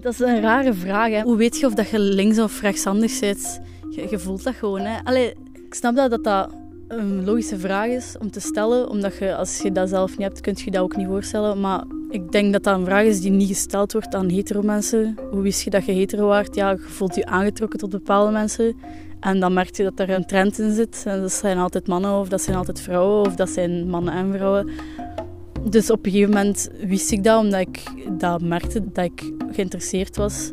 Dat is een rare vraag. Hè. Hoe weet je of dat je links of rechtshandig bent? Je, je voelt dat gewoon. Hè. Allee, ik snap dat, dat een logische vraag is om te stellen, omdat je, als je dat zelf niet hebt, kun je dat ook niet voorstellen. Maar ik denk dat dat een vraag is die niet gesteld wordt aan hetero mensen. Hoe wist je dat je hetero waart? Ja, je voelt je aangetrokken tot bepaalde mensen. En dan merk je dat er een trend in zit. En dat zijn altijd mannen, of dat zijn altijd vrouwen, of dat zijn mannen en vrouwen. Dus op een gegeven moment wist ik dat, omdat ik dat merkte, dat ik geïnteresseerd was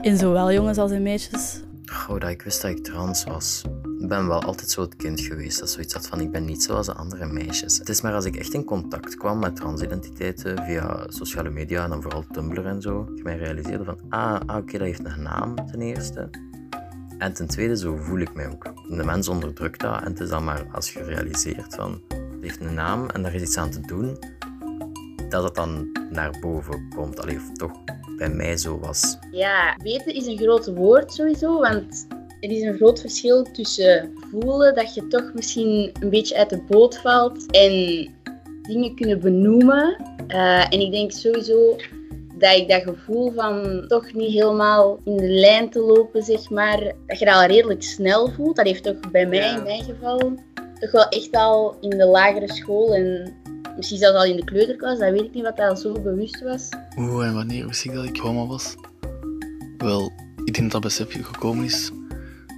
in zowel jongens als in meisjes. Oh, dat ik wist dat ik trans was. Ik ben wel altijd zo het kind geweest dat zoiets had van ik ben niet zoals de andere meisjes. Het is maar als ik echt in contact kwam met transidentiteiten via sociale media en dan vooral Tumblr en zo, ik mij realiseerde van ah, ah oké, dat heeft een naam ten eerste. En ten tweede, zo voel ik mij ook. De mens onderdrukt dat en het is dan maar als je realiseert van het heeft een naam en daar is iets aan te doen, dat het dan naar boven komt. Allee, of toch bij mij zo was. Ja, weten is een groot woord sowieso, want er is een groot verschil tussen voelen dat je toch misschien een beetje uit de boot valt en dingen kunnen benoemen. Uh, en ik denk sowieso dat ik dat gevoel van toch niet helemaal in de lijn te lopen, zeg maar, dat je dat al redelijk snel voelt. Dat heeft toch bij mij, in mijn geval, toch wel echt al in de lagere school en misschien zelfs al in de kleuterklas, dat weet ik niet wat dat zo bewust was. Hoe en wanneer wist ik dat ik homo was? Wel, ik denk dat dat besef gekomen is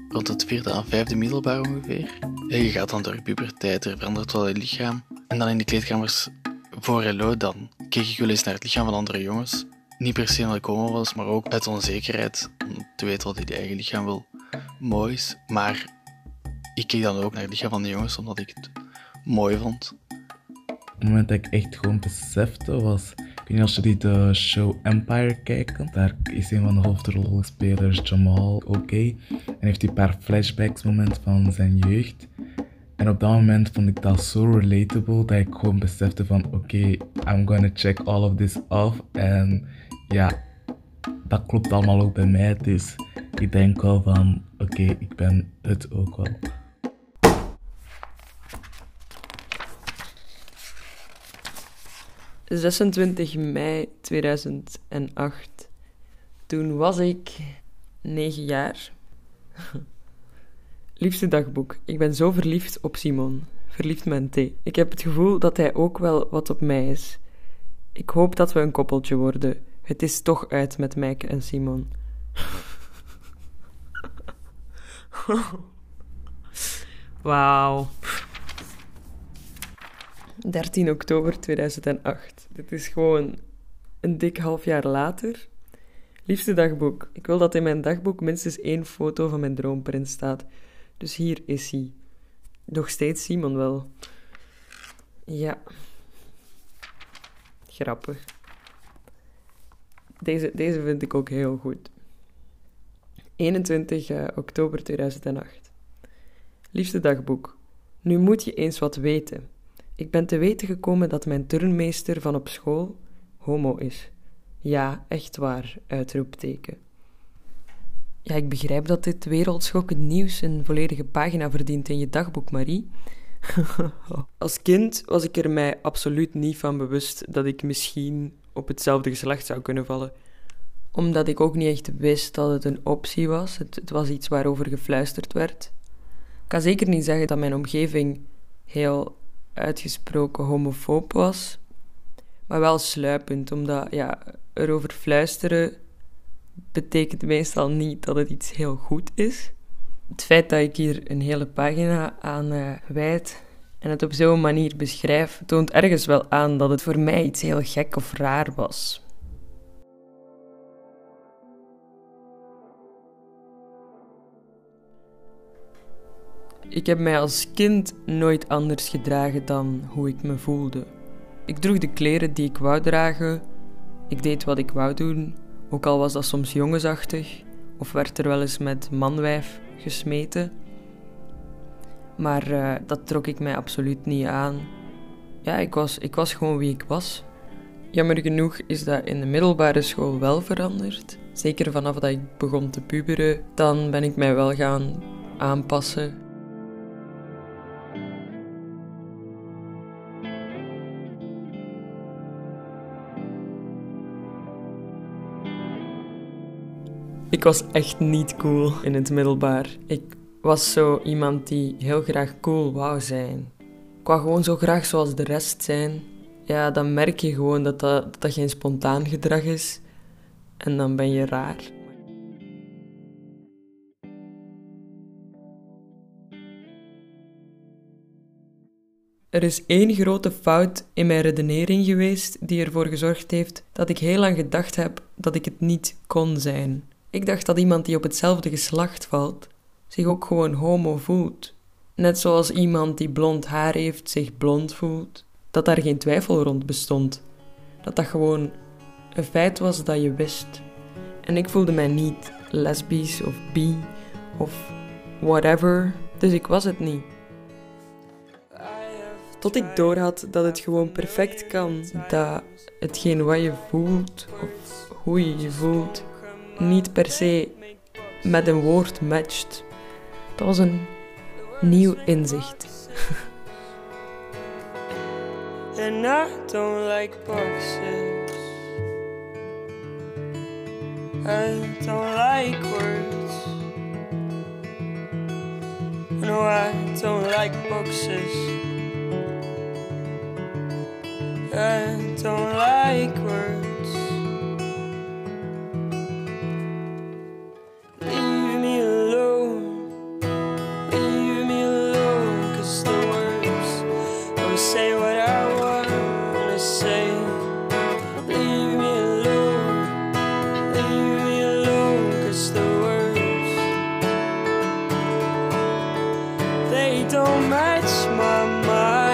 rond het vierde aan vijfde middelbaar ongeveer. je gaat dan door je puberteit, er verandert wel je lichaam. En dan in de kleedkamers voor Hello, dan keek ik wel eens naar het lichaam van andere jongens. Niet per se omdat ik homo was, maar ook uit onzekerheid. Om te weten wat je eigen lichaam wel mooi is. Maar ik keek dan ook naar het lichaam van de jongens omdat ik het mooi vond. Het moment dat ik echt gewoon besefte was weet niet als jullie de show Empire kijken. Daar is een van de hoofdrolspelers Jamal oké. En heeft hij een paar flashbacks momenten van zijn jeugd. En op dat moment vond ik dat zo relatable dat ik gewoon besefte van oké, I'm gonna check all of this off. En ja, dat klopt allemaal ook bij mij. Dus ik denk wel van oké, ik ben het ook wel. 26 mei 2008. Toen was ik 9 jaar. Liefste dagboek. Ik ben zo verliefd op Simon. Verliefd met T. Ik heb het gevoel dat hij ook wel wat op mij is. Ik hoop dat we een koppeltje worden. Het is toch uit met Mike en Simon. Wauw. 13 oktober 2008. Dit is gewoon een dik half jaar later. Liefste dagboek. Ik wil dat in mijn dagboek minstens één foto van mijn droomprins staat. Dus hier is hij. Nog steeds Simon wel. Ja. Grappig. Deze, deze vind ik ook heel goed. 21 eh, oktober 2008. Liefste dagboek. Nu moet je eens wat weten. Ik ben te weten gekomen dat mijn turnmeester van op school homo is. Ja, echt waar, uitroepteken. Ja, ik begrijp dat dit wereldschokkend nieuws een volledige pagina verdient in je dagboek, Marie. Als kind was ik er mij absoluut niet van bewust dat ik misschien op hetzelfde geslacht zou kunnen vallen. Omdat ik ook niet echt wist dat het een optie was. Het, was iets waarover gefluisterd werd. Ik kan zeker niet zeggen dat mijn omgeving heel uitgesproken homofoob was. Maar wel sluipend, omdat ja, erover fluisteren betekent meestal niet dat het iets heel goed is. Het feit dat ik hier een hele pagina aan uh, wijd en het op zo'n manier beschrijf, toont ergens wel aan dat het voor mij iets heel gek of raar was. Ik heb mij als kind nooit anders gedragen dan hoe ik me voelde. Ik droeg de kleren die ik wou dragen. Ik deed wat ik wou doen, ook al was dat soms jongensachtig of werd er wel eens met manwijf gesmeten. Maar uh, dat trok ik mij absoluut niet aan. Ja, ik was, ik was gewoon wie ik was. Jammer genoeg is dat in de middelbare school wel veranderd. Zeker vanaf dat ik begon te puberen, dan ben ik mij wel gaan aanpassen Ik was echt niet cool in het middelbaar. Ik was zo iemand die heel graag cool wou zijn. Ik wou gewoon zo graag zoals de rest zijn. Ja, dan merk je gewoon dat dat, dat, dat geen spontaan gedrag is. En dan ben je raar. Er is één grote fout in mijn redenering geweest die ervoor gezorgd heeft dat ik heel lang gedacht heb dat ik het niet kon zijn. Ik dacht dat iemand die op hetzelfde geslacht valt zich ook gewoon homo voelt. Net zoals iemand die blond haar heeft zich blond voelt. Dat daar geen twijfel rond bestond. Dat dat gewoon een feit was dat je wist. En ik voelde mij niet lesbisch of bi of whatever, dus ik was het niet. Tot ik doorhad dat het gewoon perfect kan. Dat hetgeen wat je voelt, of hoe je je voelt, niet per se met een woord matcht. Dat was een nieuw inzicht. And I don't like boxes. I don't like words. No, I don't like boxes. I don't like don't match my mind.